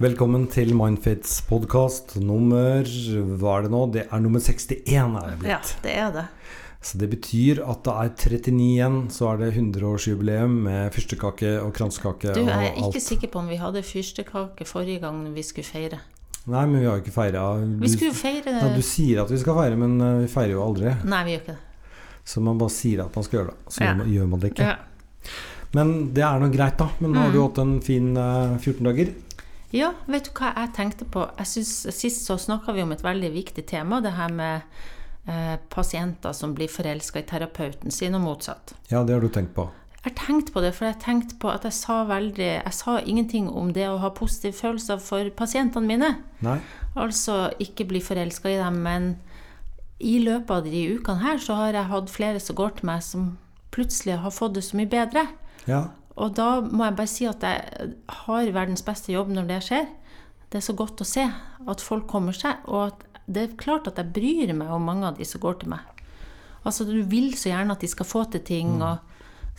Velkommen til Mindfits podkast nummer Hva er det nå? Det er nummer 61 er det blitt. Ja, det er det. Så det betyr at det er 39 igjen, så er det 100-årsjubileum med fyrstekake og kransekake Du, jeg er ikke alt. sikker på om vi hadde fyrstekake forrige gang vi skulle feire. Nei, men vi har jo ikke feira Vi skulle jo feire ja, Du sier at vi skal feire, men eh, vi feirer jo aldri. Nei, vi gjør ikke det. Så man bare sier at man skal gjøre det. Så Ja. gjør man- det ikke. Ja. Men det er nå greit, da. Men nå har Mm. du hatt en fin eh, 14 dager. Ja, vet du hva jeg tenkte på? Jeg synes, Sist så snakka vi om et veldig viktig tema, det her med eh, pasienter som blir forelska i terapeuten sin, og motsatt. Ja, det har du tenkt på. Jeg har tenkt på det, for jeg tenkte på at jeg sa veldig Jeg sa ingenting om det å ha positive følelser for pasientene mine. Nei? Altså ikke bli forelska i dem, men i løpet av de ukene her så har jeg hatt flere som går til meg, som plutselig har fått det så mye bedre. Ja. Og da må jeg bare si at jeg har verdens beste jobb når det skjer. Det er så godt å se at folk kommer seg, og at det er klart at jeg bryr meg om mange av de som går til meg. Altså, du vil så gjerne at de skal få til ting, og,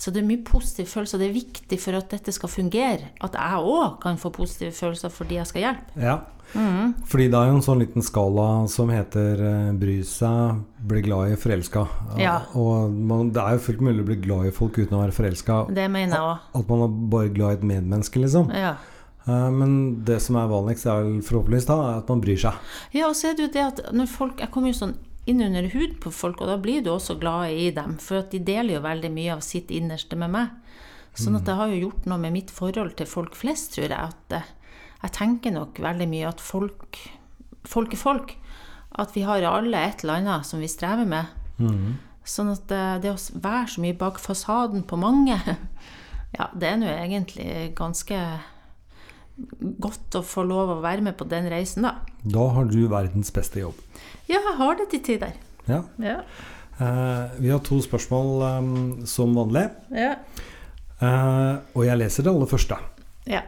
så det er mye positive følelser. Det er viktig for at dette skal fungere, at jeg òg kan få positive følelser fordi jeg skal hjelpe. Ja. Fordi det er jo en sånn liten skala som heter eh, bry seg, bli glad i, forelska. Ja. Og man, det er jo fullt mulig å bli glad i folk uten å være forelska. Det mener jeg òg. At man er bare glad i et medmenneske, liksom. Ja. Eh, Men det som er vanligst, er vel forhåpentligvis da, at man bryr seg. Ja, og så er det jo det at når folk Jeg kommer jo sånn inn huden hud på folk, og da blir du også glad i dem. For at de deler jo veldig mye av sitt innerste med meg. Sånn at det har jo gjort noe med mitt forhold til folk flest, tror jeg. At jeg tenker nok veldig mye at folk Folk er folk. At vi har alle et eller annet som vi strever med. Sånn at det, det å være så mye bak fasaden på mange, ja, det er nå egentlig ganske godt å få lov å være med på den reisen, da. Da har du verdens beste jobb. Ja, jeg har det til tider. Ja. Ja. Eh, vi har to spørsmål um, som vanlig. Ja. Eh, og jeg leser det aller første. ja.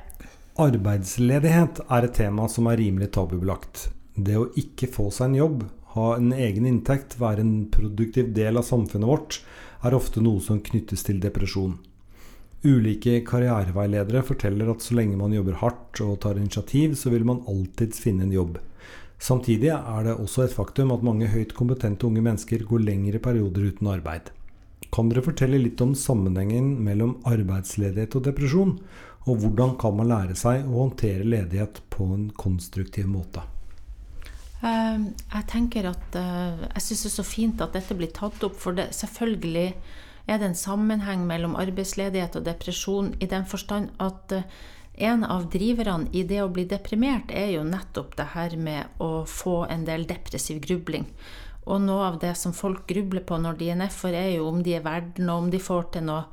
Arbeidsledighet er et tema som er rimelig tabubelagt. Det å ikke få seg en jobb, ha en egen inntekt, være en produktiv del av samfunnet vårt, er ofte noe som knyttes til depresjon. Ulike karriereveiledere forteller at så lenge man jobber hardt og tar initiativ, så vil man alltids finne en jobb. Samtidig er det også et faktum at mange høyt kompetente unge mennesker går lengre perioder uten arbeid. Kan dere fortelle litt om sammenhengen mellom arbeidsledighet og depresjon? Og hvordan kan man lære seg å håndtere ledighet på en konstruktiv måte? Eh, Jeg tenker at eh, Jeg syns det er så fint at dette blir tatt opp, for det, selvfølgelig er det en sammenheng mellom arbeidsledighet og depresjon i den forstand at eh, en av driverne i det å bli deprimert er jo nettopp det her med å få en del depressiv grubling. Og noe av det som folk grubler på når de er nedfor, er jo om de er verdt noe, om de får til noe.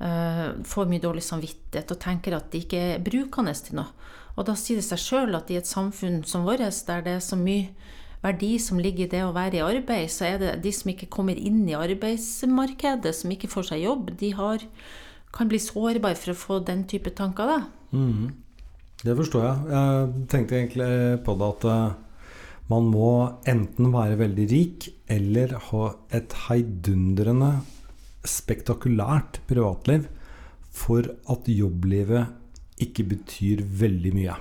eh, får mye dårlig samvittighet og tenker at de ikke er brukende til noe. Og da sier det seg sjøl at i et samfunn som vårt, der det er så mye verdi som ligger i det å være i arbeid, så er det de som ikke kommer inn i arbeidsmarkedet, som ikke får seg jobb, de har, kan bli sårbare for å få den type tanker. da. Det forstår jeg. Jeg tenkte egentlig på det at eh, man må enten være veldig rik eller ha et heidundrende, spektakulært privatliv for at jobblivet ikke betyr veldig mye.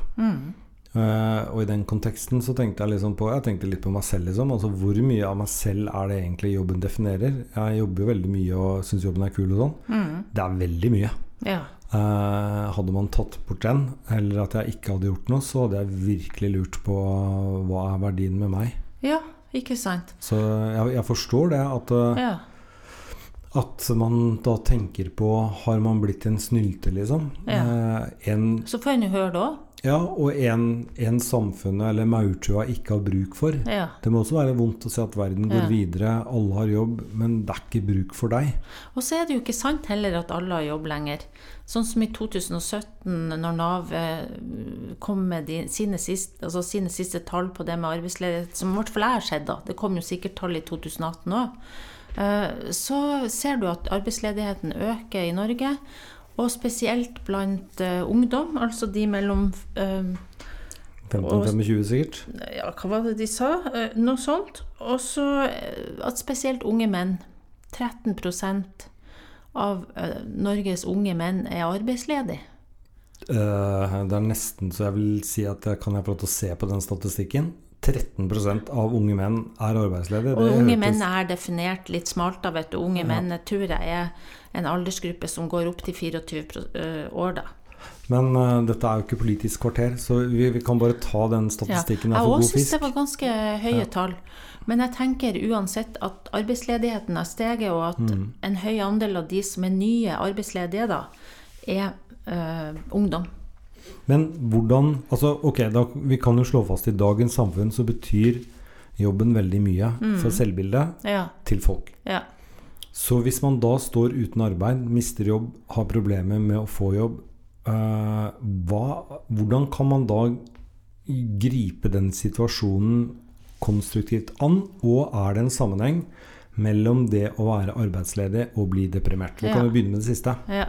Eh, og i den konteksten så tenkte jeg liksom på Jeg tenkte litt på meg selv, liksom. Altså hvor mye av meg selv er det egentlig jobben definerer? Jeg jobber jo veldig mye og syns jobben er kul og sånn. Det er veldig mye. Ja. Uh, hadde man tatt bort den, eller at jeg ikke hadde gjort noe, så hadde jeg virkelig lurt på hva er verdien med meg. ja, ikke sant? Så jeg, jeg forstår det, at, uh, Ja. at man da tenker på Har man blitt en snylte, liksom? Ja. En, Så får en jo høre det òg. Ja, og en, en samfunnet eller maurtua ikke har bruk for. Ja. Det må også være vondt å se at verden går Ja. videre, alle har jobb, men det er ikke bruk for deg. Og så er det jo ikke sant heller at alle har jobb lenger. Sånn som i 2017, når Nav eh, kom med de, sine, siste, altså sine siste tall på det med arbeidsledighet, som i hvert fall jeg har sett, da, det kom jo sikkert tall i 2018 òg, så ser du at arbeidsledigheten øker i Norge. Og spesielt blant eh, ungdom, altså de mellom eh, 15-25 sikkert. ja, hva var det de sa? Eh, Noe sånt. Og så eh, at spesielt unge menn 13 av eh, Norges unge menn er arbeidsledige. Eh, det er nesten så jeg vil si at jeg kan jeg få lov til å se på den statistikken. 13% av unge menn er arbeidsledige. Og unge hørtes- menn er definert litt smalt, da, vet du. Unge Ja. menn jeg tror jeg er en aldersgruppe som går opp til 24 øh, år, da. Men uh, dette er jo ikke Politisk kvarter, så vi, vi kan bare ta den Ja. statistikken. Jeg her òg syns det var ganske høye Ja. tall. Men jeg tenker uansett at arbeidsledigheten har steget, og at Mm. en høy andel av de som er nye arbeidsledige, da, er uh, ungdom. Men hvordan altså, Ok, da, vi kan jo slå fast i dagens samfunn så betyr jobben veldig mye Mm. for selvbildet Ja. til folk. ja. Så hvis man da står uten arbeid, mister jobb, har problemer med å få jobb, øh, hva, hvordan kan man da gripe den situasjonen konstruktivt an? Og er det en sammenheng mellom det å være arbeidsledig og bli deprimert? Vi kan Ja. begynne med det siste. Ja.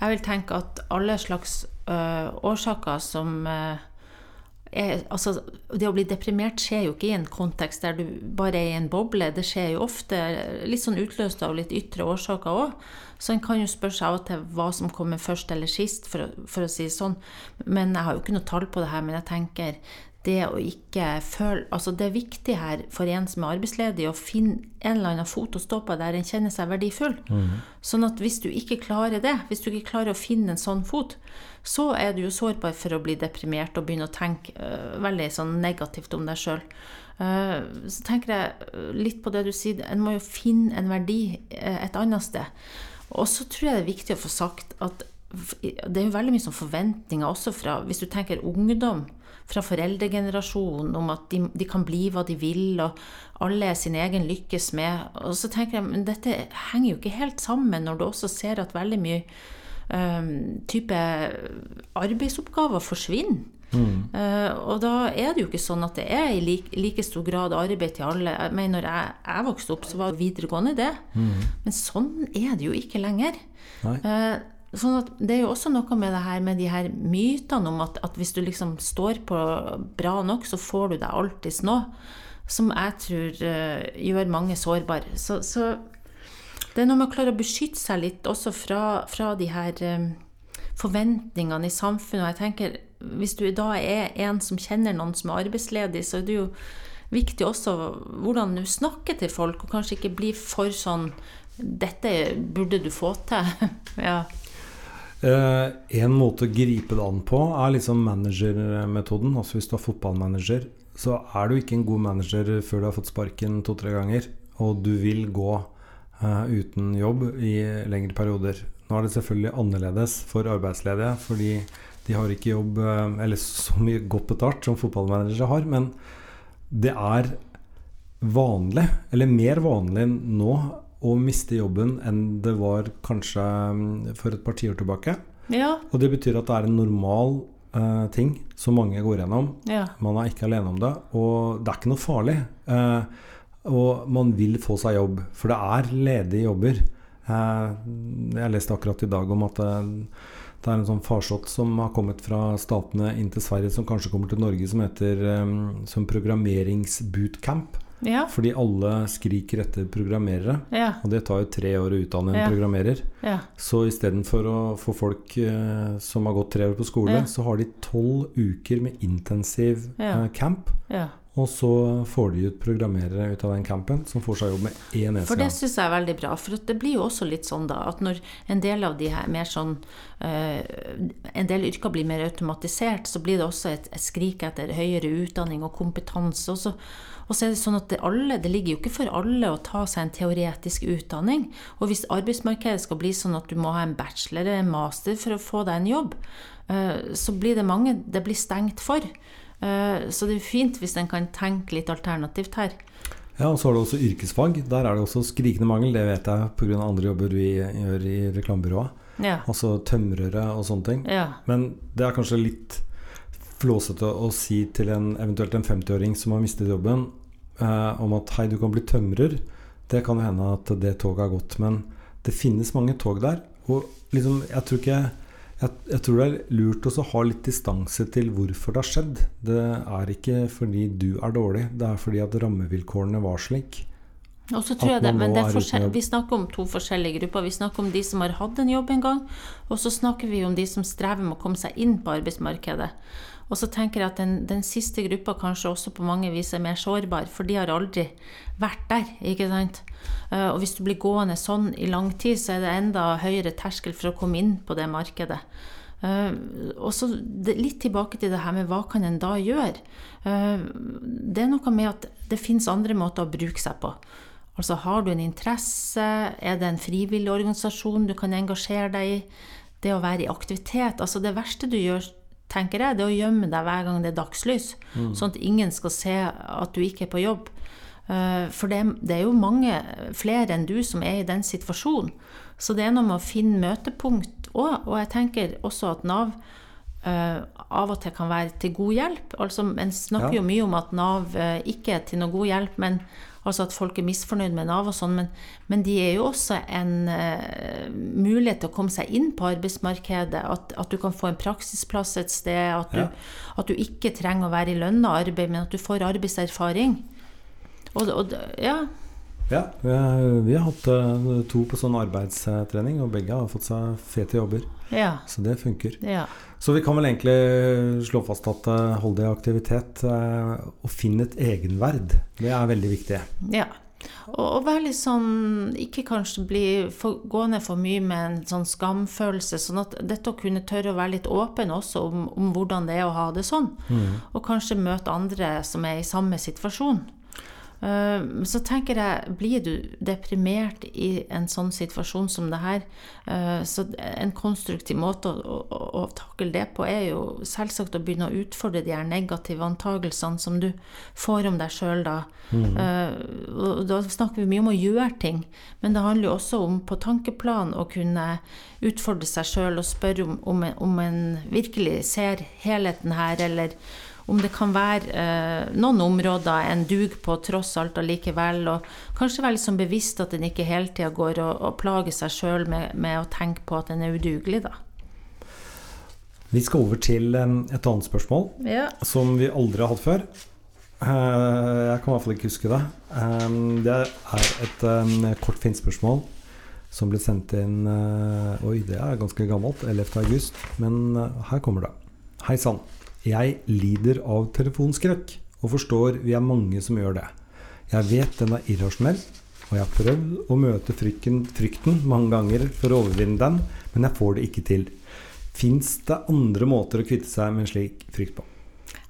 Jeg vil tenke at alle slags årsaker som øh, er, altså, Det å bli deprimert skjer jo ikke i en kontekst der du bare er i en boble. Det skjer jo ofte litt sånn utløst av litt ytre årsaker òg. Så en kan jo spørre seg av og til hva som kommer først eller sist, for, for å si det sånn. Men jeg har jo ikke noe tall på det her, men jeg tenker det å ikke føle Altså det er viktig her for en som er arbeidsledig, å finne en eller annen fot å stå på der en kjenner seg verdifull. Sånn at hvis du ikke klarer det, hvis du ikke klarer å finne en sånn fot, så er du jo sårbar for å bli deprimert og begynne å tenke uh, veldig sånn negativt om deg sjøl. så tenker jeg litt på det du sier, en må jo finne en verdi øh, et annet sted. Og så tror jeg det er viktig å få sagt at det er jo veldig mye sånn forventninger også fra Hvis du tenker ungdom, fra foreldregenerasjonen, om at de, de kan bli hva de vil, og alle er sin egen lykkes med. Og så tenker jeg, men dette henger jo ikke helt sammen når du også ser at veldig mye um, type arbeidsoppgaver forsvinner. Eh, og da er det jo ikke sånn at det er i like, like stor grad arbeid til alle. Jeg mener, når jeg, jeg vokste opp, så var videregående det. Men sånn er det jo ikke lenger. Nei. Sånn at det er jo også noe med det her med de her mytene om at, at hvis du liksom står på bra nok, så får du deg alltids nå. Som jeg tror uh, gjør mange sårbare. Så, så det er noe med å klare å beskytte seg litt også fra, fra de her eh, forventningene i samfunnet. Og jeg tenker, hvis du da er en som kjenner noen som er arbeidsledig, så er det jo viktig også hvordan du snakker til folk, og kanskje ikke bli for sånn Dette burde du få til. ja. Eh, en måte å gripe det an på er liksom managermetoden. Altså hvis du er fotballmanager, så er du ikke en god manager før du har fått sparken to-tre ganger, og du vil gå eh, uten jobb i lengre perioder. Nå er det selvfølgelig annerledes for arbeidsledige, fordi de har ikke jobb eh, eller så mye godt betalt som fotballmanagere har, men det er vanlig, eller mer vanlig nå, å miste jobben enn det var kanskje mm, for et par tiår tilbake. Ja, Og det betyr at det er en normal uh, ting som mange går gjennom. ja, Man er ikke alene om det, og det er ikke noe farlig. Uh, og man vil få seg jobb, for det er ledige jobber. Uh, jeg leste akkurat i dag om at det, det er en sånn farsott som har kommet fra statene inn til Sverige, som kanskje kommer til Norge, som heter um, som programmeringsbootcamp. Ja, Fordi alle skriker etter programmerere. ja, Og det tar jo tre år å utdanne en programmerer. ja. Så istedenfor å få folk eh, som har gått tre år på skole, så har de tolv uker med intensiv Ja. eh, camp. Og så får de ut programmerere ut av den campen, som får seg jobb med én eneste For det gang. syns jeg er veldig bra. For det blir jo også litt sånn da, at når en del av de her mer sånn eh, En del yrker blir mer automatisert, så blir det også et, et skrik etter høyere utdanning og kompetanse. Og så, og så er det sånn at det, alle, det ligger jo ikke for alle å ta seg en teoretisk utdanning. Og hvis arbeidsmarkedet skal bli sånn at du må ha en bachelor eller en master for å få deg en jobb, eh, så blir det mange det blir stengt for. Eh, Så det er fint hvis en kan tenke litt alternativt her. Ja, og så har du også yrkesfag. Der er det også skrikende mangel. Det vet jeg pga. andre jobber vi gjør i reklamebyrået. Ja. Altså tømrere og sånne ting. ja. Men det er kanskje litt flåsete å si til en eventuelt en 50-åring som har mistet jobben, eh, om at hei, du kan bli tømrer. Det kan jo hende at det toget har gått, men det finnes mange tog der. Og liksom, jeg tror ikke jeg, jeg tror det er lurt å ha litt distanse til hvorfor det har skjedd. Det er ikke fordi du er dårlig, det er fordi at rammevilkårene var slik. Og så tror jeg det, men det er. Vi snakker om to forskjellige grupper. Vi snakker om de som har hatt en jobb en gang, og så snakker vi om de som strever med å komme seg inn på arbeidsmarkedet. Og så tenker jeg at den, den siste gruppa kanskje også på mange vis er mer sårbar, for de har aldri vært der. ikke sant? Eh, Og hvis du blir gående sånn i lang tid, så er det enda høyere terskel for å komme inn på det markedet. Uh, og så litt tilbake til det her med hva kan en da gjøre? Uh, det er noe med at det finnes andre måter å bruke seg på. Altså har du en interesse, er det en frivillig organisasjon du kan engasjere deg i? Det å være i aktivitet. Altså det verste du gjør, tenker jeg, det er å gjemme deg hver gang det er dagslys. Sånn at ingen skal se at du ikke er på jobb. Eh, For det, det er jo mange flere enn du som er i den situasjonen. Så det er noe med å finne møtepunkt òg. Og jeg tenker også at Nav eh, av og til kan være til god hjelp. Altså, En snakker Ja. jo mye om at Nav uh, ikke er til noe god hjelp, men altså at folk er misfornøyd med Nav og sånn, men, men de er jo også en uh, mulighet til å komme seg inn på arbeidsmarkedet. At, at du kan få en praksisplass et sted, at du, Ja. at du ikke trenger å være i lønna arbeid, men at du får arbeidserfaring. Og, og ja. Ja, vi har, hatt to på sånn arbeidstrening, og begge har fått seg fete jobber. Ja. Så det funker. ja. Så vi kan vel egentlig slå fast at uh, hold deg i aktivitet eh, og finn et egenverd. Det er veldig viktig. Ja. Og, og være litt sånn Ikke kanskje bli for, gående for mye med en sånn skamfølelse. Sånn at dette å kunne tørre å være litt åpen også om, om hvordan det er å ha det sånn. Og kanskje møte andre som er i samme situasjon. Eh, Så tenker jeg, blir du deprimert i en sånn situasjon som det her, eh, så en konstruktiv måte å, å, å takle det på er jo selvsagt å begynne å utfordre de her negative antagelsene som du får om deg sjøl da. Mm. og Da snakker vi mye om å gjøre ting, men det handler jo også om på tankeplan å kunne utfordre seg sjøl og spørre om, om, en, om en virkelig ser helheten her, eller om det kan være eh, noen områder en dug på tross alt allikevel, og kanskje være litt sånn bevisst at en ikke hele tida går og, og plager seg sjøl med, med å tenke på at en er udugelig, da. Vi skal over til et annet spørsmål Ja. som vi aldri har hatt før. Eh, Jeg kan i hvert fall ikke huske det. Det er et kort fint spørsmål som ble sendt inn eh, Oi, det er ganske gammelt. 11. august. Men eh, her kommer det. Hei sann. Jeg lider av telefonskrekk, og forstår vi er mange som gjør det. Jeg vet den er irrasjonell, og jeg har prøvd å møte frykten, frykten mange ganger for å overvinne den, men jeg får det ikke til. Fins det andre måter å kvitte seg med en slik frykt på?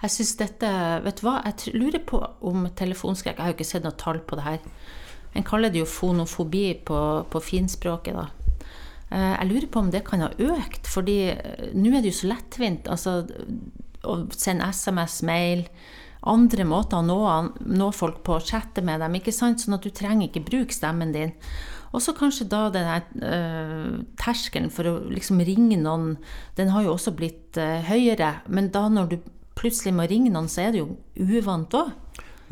Jeg synes dette Vet du hva, jeg lurer på om telefonskrekk Jeg har jo ikke sett noe tall på det her. En kaller det jo fonofobi på, på finspråket, da. Eh, Jeg lurer på om det kan ha økt, fordi eh, nå er det jo så lettvint. Altså å sende SMS, mail, andre måter å nå, nå folk på, chatte med dem, ikke sant? Sånn at du trenger ikke bruke stemmen din. Og så kanskje da den her eh, terskelen for å liksom ringe noen, den har jo også blitt eh, høyere. Men da når du plutselig må ringe noen, så er det jo uvant òg.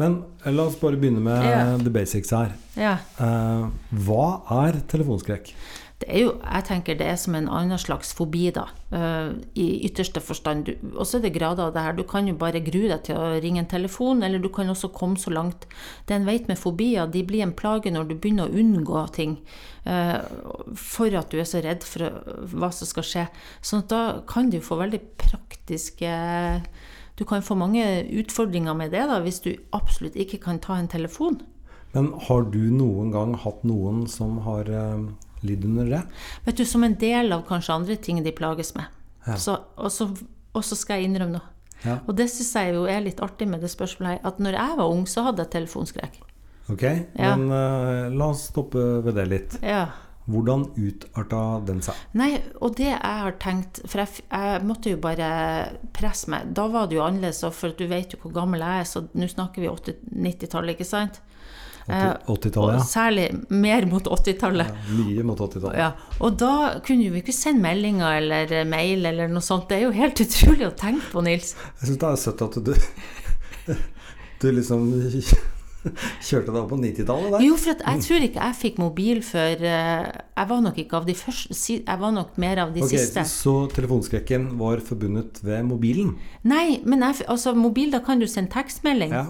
Men eh, la oss bare begynne med Ja. the basics her. Ja. Uh, hva er telefonskrekk? Det er jo, jeg tenker det er som en annen slags fobi, da. eh, I ytterste forstand. Og så er det grader av det her. Du kan jo bare grue deg til å ringe en telefon, eller du kan også komme så langt. Det en vet med fobier, de blir en plage når du begynner å unngå ting. eh, for at du er så redd for hva som skal skje. Sånn at da kan du få veldig praktiske Du kan få mange utfordringer med det, da, hvis du absolutt ikke kan ta en telefon. Men har du noen gang hatt noen som har uh, lidd under det? Vet du, som en del av kanskje andre ting de plages med. Ja. Så, og, så, og så skal jeg innrømme noe. Ja. Og det syns jeg jo er litt artig med det spørsmålet her, at når jeg var ung, så hadde jeg telefonskrekk. Ok, Ja. men uh, la oss stoppe ved det litt. Ja. Hvordan utarta den seg? Nei, og det jeg har tenkt For jeg, jeg måtte jo bare presse meg. Da var det jo annerledes, for du vet jo hvor gammel jeg er, så nå snakker vi 80 90-tallet, ikke sant? Eh, 80-tallet, Og ja. særlig mer mot 80-tallet. ja. Mye mot 80-tallet. Ja, og da kunne vi ikke sende meldinger eller eh, mail eller noe sånt. Det er jo helt utrolig å tenke på, Nils. Jeg syns det er søtt at du Du liksom kjørte deg opp på 90-tallet der. Jo, for jeg tror ikke jeg fikk mobil før eh, Jeg var nok ikke av de første Jeg var nok mer av de Ok, siste. Så telefonskrekken var forbundet ved mobilen? Nei, men jeg, altså, mobil, da kan du sende tekstmelding. Ja.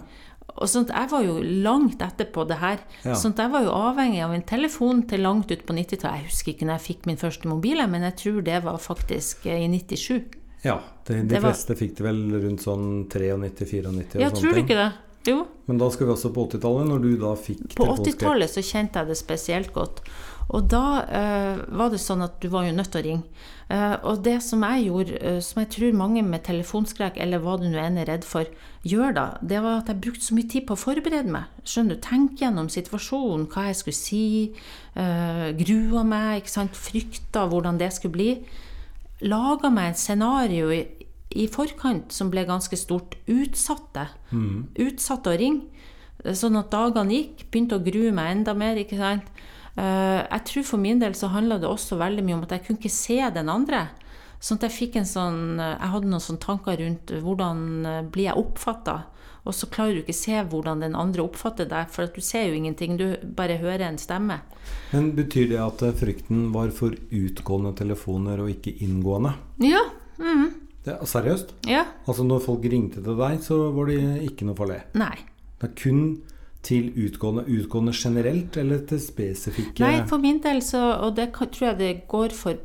Og sånt, Jeg var jo langt etterpå det her. Ja. Sånt, jeg var jo avhengig av en telefon til langt ut på 90-tallet. Jeg husker ikke når jeg fikk min første mobil, men jeg tror det var faktisk eh, i 97. Ja, de, de Det var- fleste fikk det vel rundt sånn 93-94 og Ja, sånne tror du ting. ikke det? Jo. Men da skal vi også på 80-tallet, når du da fikk På telefonskrekk. 80-tallet så kjente jeg det spesielt godt. Og da eh, var det sånn at du var jo nødt til å ringe. Eh, og det som jeg gjorde, eh, som jeg tror mange med telefonskrekk, eller hva du nå enn er redd for, gjør da, det var at jeg brukte så mye tid på å forberede meg. Skjønner du? Tenke gjennom situasjonen, hva jeg skulle si. Uh, grua meg, ikke sant. Frykta hvordan det skulle bli. Laga meg et scenario i, i forkant som ble ganske stort. Utsatte. Utsatte å ringe. Sånn at dagene gikk. Begynte å grue meg enda mer. ikke sant? Eh, jeg tror for min del så handla det også veldig mye om at jeg kunne ikke se den andre. Sånn at jeg fikk en sånn Jeg hadde noen sånne tanker rundt hvordan eh, blir jeg oppfatta? Og så klarer du ikke se hvordan den andre oppfatter deg, for at du ser jo ingenting. Du bare hører en stemme. Men betyr det at eh, frykten var for utgående telefoner og ikke inngående? Ja. mhm, Det, seriøst? ja. Altså når folk ringte til deg, så var det ikke noe farlig? Nei. Det er kun til utgående, utgående generelt, eller til spesifikke Nei, for min del så Og det tror jeg det går for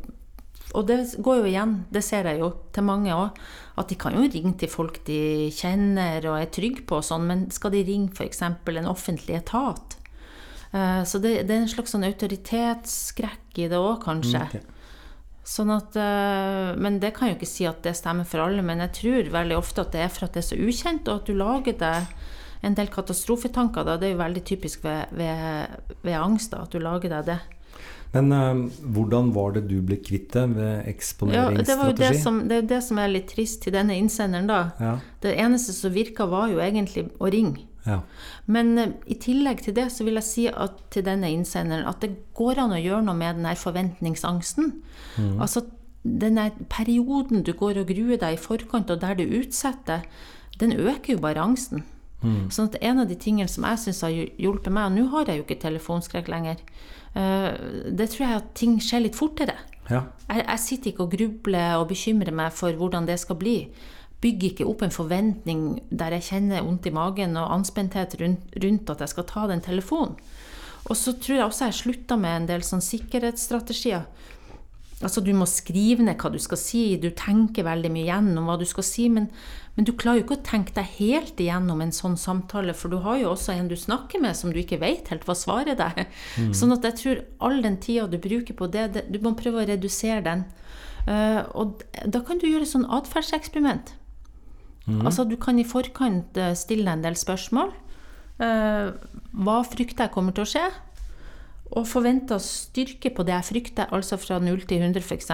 Og det går jo igjen, det ser jeg jo til mange òg, at de kan jo ringe til folk de kjenner og er trygge på og sånn, men skal de ringe f.eks. en offentlig etat? Eh, Så det, det er en slags sånn autoritetsskrekk i det òg, kanskje. Ok. Sånn at, eh, men det kan jo ikke si at det stemmer for alle. Men jeg tror veldig ofte at det er for at det er så ukjent, og at du lager deg en del katastrofetanker. Da. Det er jo veldig typisk ved, ved, ved angst, da, at du lager deg det. Men eh, hvordan var det du ble kvitt det ved Ja, det var jo det som, det er det som er litt trist til denne innsenderen, da. Ja, Det eneste som virka, var jo egentlig å ringe. Ja. Men eh, i tillegg til det så vil jeg si at, til denne innsenderen at det går an å gjøre noe med den her forventningsangsten. Altså den perioden du går og gruer deg i forkant, og der du utsetter, den øker jo bare angsten. Sånn at en av de tingene som jeg syns har hjulpet meg, og nå har jeg jo ikke telefonskrekk lenger, uh, det tror jeg at ting skjer litt fortere. ja. Jeg, jeg sitter ikke og grubler og bekymrer meg for hvordan det skal bli. Bygger ikke opp en forventning der jeg kjenner vondt i magen og anspenthet rundt, rundt at jeg skal ta den telefonen. Og så tror jeg også jeg slutta med en del sånn sikkerhetsstrategier. Altså Du må skrive ned hva du skal si, du tenker veldig mye gjennom hva du skal si, men, men du klarer jo ikke å tenke deg helt igjennom en sånn samtale, for du har jo også en du snakker med som du ikke vet helt hva svaret er. Sånn at jeg tror all den tida du bruker på det, det du må prøve å redusere den. Uh, og da kan du gjøre et sånn atferdseksperiment. Altså Du kan i forkant eh, stille en del spørsmål. Eh, hva frykter jeg kommer til å skje? Og forventa styrke på det jeg frykter, altså fra 0 til 100 f.eks.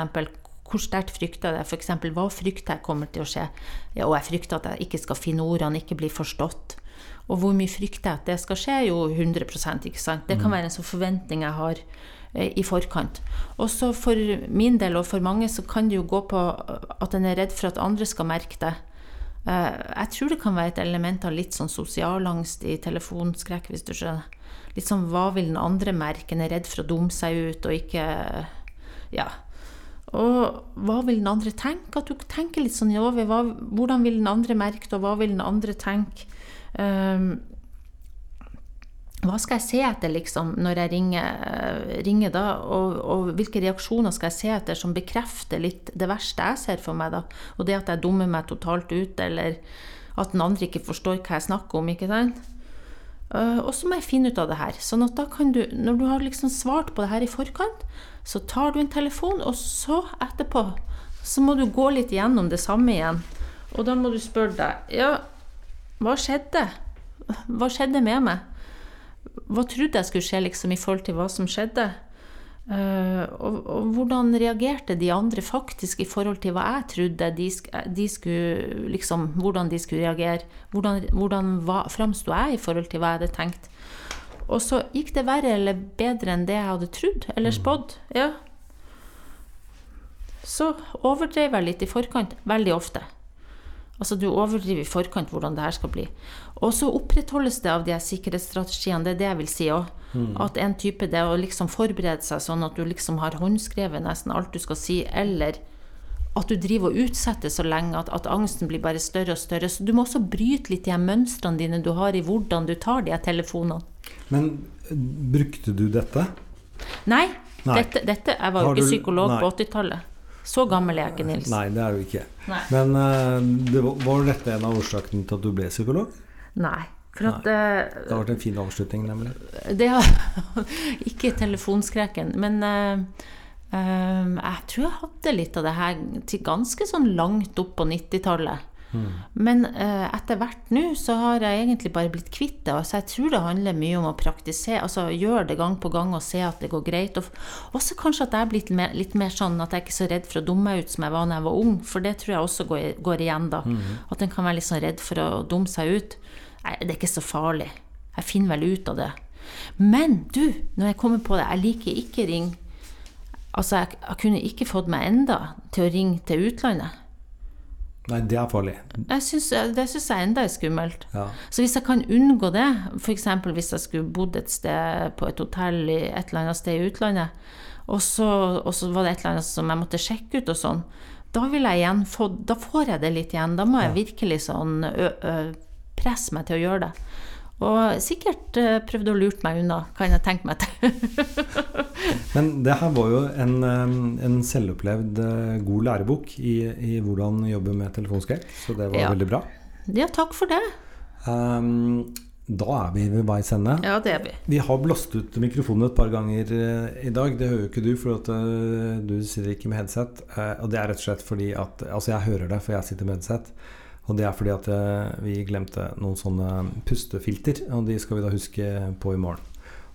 Hvor sterkt frykter jeg det? F.eks. hva frykter jeg kommer til å skje? Ja, og jeg frykter at jeg ikke skal finne ordene, ikke bli forstått. Og hvor mye frykter jeg at det skal skje? Jo, 100% ikke sant? Det kan være en sånn forventning jeg har eh, i forkant. Også for min del og for mange så kan det jo gå på at en er redd for at andre skal merke det. Eh, Jeg tror det kan være et element av litt sånn sosialangst i telefonskrekk, hvis du skjønner. Litt sånn hva vil den andre merke? En er redd for å dumme seg ut og ikke Ja. Og hva vil den andre tenke? At du tenker litt sånn over hva, hvordan vil den andre merke det, og hva vil den andre tenke? Um, hva skal jeg se etter liksom, når jeg ringer, ringer da, og, og hvilke reaksjoner skal jeg se etter som bekrefter litt det verste jeg ser for meg? da, Og det at jeg dummer meg totalt ut, eller at den andre ikke forstår hva jeg snakker om. ikke sant? Uh, og så må jeg finne ut av det her. sånn at da kan du, når du har liksom svart på det her i forkant, så tar du en telefon, og så etterpå så må du gå litt gjennom det samme igjen. Og da må du spørre deg Ja, hva skjedde? Hva skjedde med meg? Hva trodde jeg skulle skje liksom, i forhold til hva som skjedde? Eh, og, og hvordan reagerte de andre faktisk i forhold til hva jeg trodde de, de skulle liksom, Hvordan de skulle reagere? Hvordan, hvordan framsto jeg i forhold til hva jeg hadde tenkt? Og så gikk det verre eller bedre enn det jeg hadde trodd eller spådd. Ja. Så overdrev jeg litt i forkant, veldig ofte. Altså Du overdriver i forkant hvordan det her skal bli. Og så opprettholdes det av de sikkerhetsstrategiene, det er det jeg vil si òg. At en type det å liksom forberede seg sånn at du liksom har håndskrevet nesten alt du skal si, eller at du driver og utsetter så lenge at, at angsten blir bare større og større. Så du må også bryte litt de mønstrene dine du har i hvordan du tar de telefonene. Men eh, brukte du dette? Nei, Nei. Dette, dette, jeg var jo ikke psykolog nei. på 80-tallet. Så gammel er jeg ikke, Nils. Nei, det er du ikke. Nei. Men uh, det var, var dette en av årsakene til at du ble psykolog? Nei. For at Nei. Det har vært en fin avslutning, nemlig. Det har Ikke telefonskrekken, men uh, uh, jeg tror jeg hadde litt av det her til ganske sånn langt opp på 90-tallet. Men eh, etter hvert nå så har jeg egentlig bare blitt kvitt det. Altså jeg tror det handler mye om å praktisere, altså gjøre det gang på gang og se at det går greit. Og også kanskje at jeg er blitt mer, litt mer sånn at jeg ikke er så redd for å dumme meg ut som jeg var da jeg var ung, for det tror jeg også går, går igjen da. At en kan være litt sånn redd for å dumme seg ut. Nei, det er ikke så farlig. Jeg finner vel ut av det. Men du, når jeg kommer på det, jeg liker ikke ring Altså, jeg, jeg kunne ikke fått meg enda til å ringe til utlandet. Nei, det er farlig. Synes, det syns jeg enda er skummelt. Ja. Så hvis jeg kan unngå det, f.eks. hvis jeg skulle bodd et sted på et hotell i et eller annet sted i utlandet, og så, og så var det et eller annet som jeg måtte sjekke ut og sånn, da få Da får jeg det litt igjen. Da må jeg virkelig sånn ø, ø, presse meg til å gjøre det. Og sikkert prøvde prøvd å lure meg unna, kan jeg tenke meg til. Men det her var jo en, eh, en selvopplevd eh, god lærebok i, i hvordan jobbe med telefonskrekk, så det var Ja. veldig bra. ja, takk for det. Um, da er vi ved veis ende. Ja, det er vi. Vi har blåst ut mikrofonen et par ganger eh, i dag. Det hører jo ikke du, for eh, du sitter ikke med headset. Eh, og det er rett og slett fordi at Altså, jeg hører det, for jeg sitter med headset. Og det er fordi at eh, vi glemte noen sånne pustefilter, og de skal vi da huske på i morgen.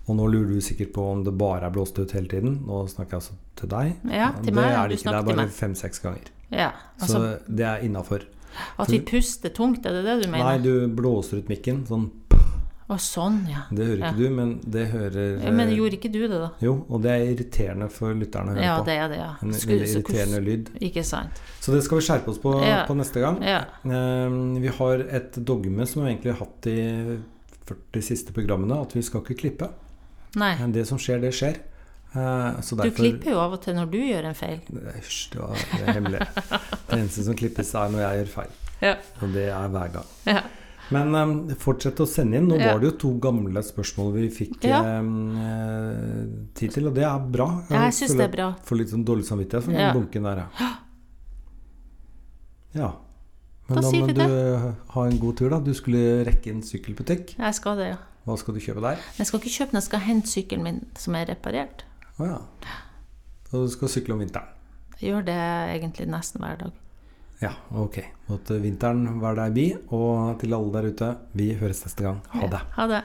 Og nå lurer du sikkert på om det bare er blåst ut hele tiden. Nå snakker jeg altså til deg. Ja, til det meg, er det ikke. Det er bare fem-seks ganger. Ja, altså Så det er innafor. At vi puster tungt, er det det du mener? Nei, du blåser ut mikken. Sånn Å, sånn, ja. Det hører ikke du, men det hører Men eh, gjorde ikke du det, da? Jo, og det er irriterende for lytterne å høre Ja, på. det er det, ja. En veldig irriterende lyd. Ikke sant. Så det skal vi skjerpe oss på, Ja. på neste gang. Ja. Eh, vi har et dogme som vi egentlig har hatt i 40 siste programmene, at vi skal ikke klippe. Nei. Men det som skjer, det skjer. Eh, derfor, Du klipper jo av og til når du gjør en feil. Hysj, det, var- hemmelig. Det eneste som klippes, er når jeg gjør feil. Ja. Og det er hver gang. Ja. Men um, fortsett å sende inn. Nå Ja. var det jo to gamle spørsmål vi fikk Ja. eh, tid til, og det er bra. Jeg syns det er bra. Får litt sånn dårlig samvittighet for Ja. den bunken der, ja. Ja. Men Da da, må du ha en god tur, da. Du skulle rekke en sykkelbutikk. Jeg skal det, ja. Hva skal du kjøpe der? Jeg skal ikke kjøpe den, jeg skal hente sykkelen min som er reparert. Å ja. Og du skal sykle om vinteren. Jeg gjør det egentlig nesten hver dag. Ja, ok. Mot vinteren var deg bi. Og til alle der ute, vi høres neste gang. Ha det. Ha det.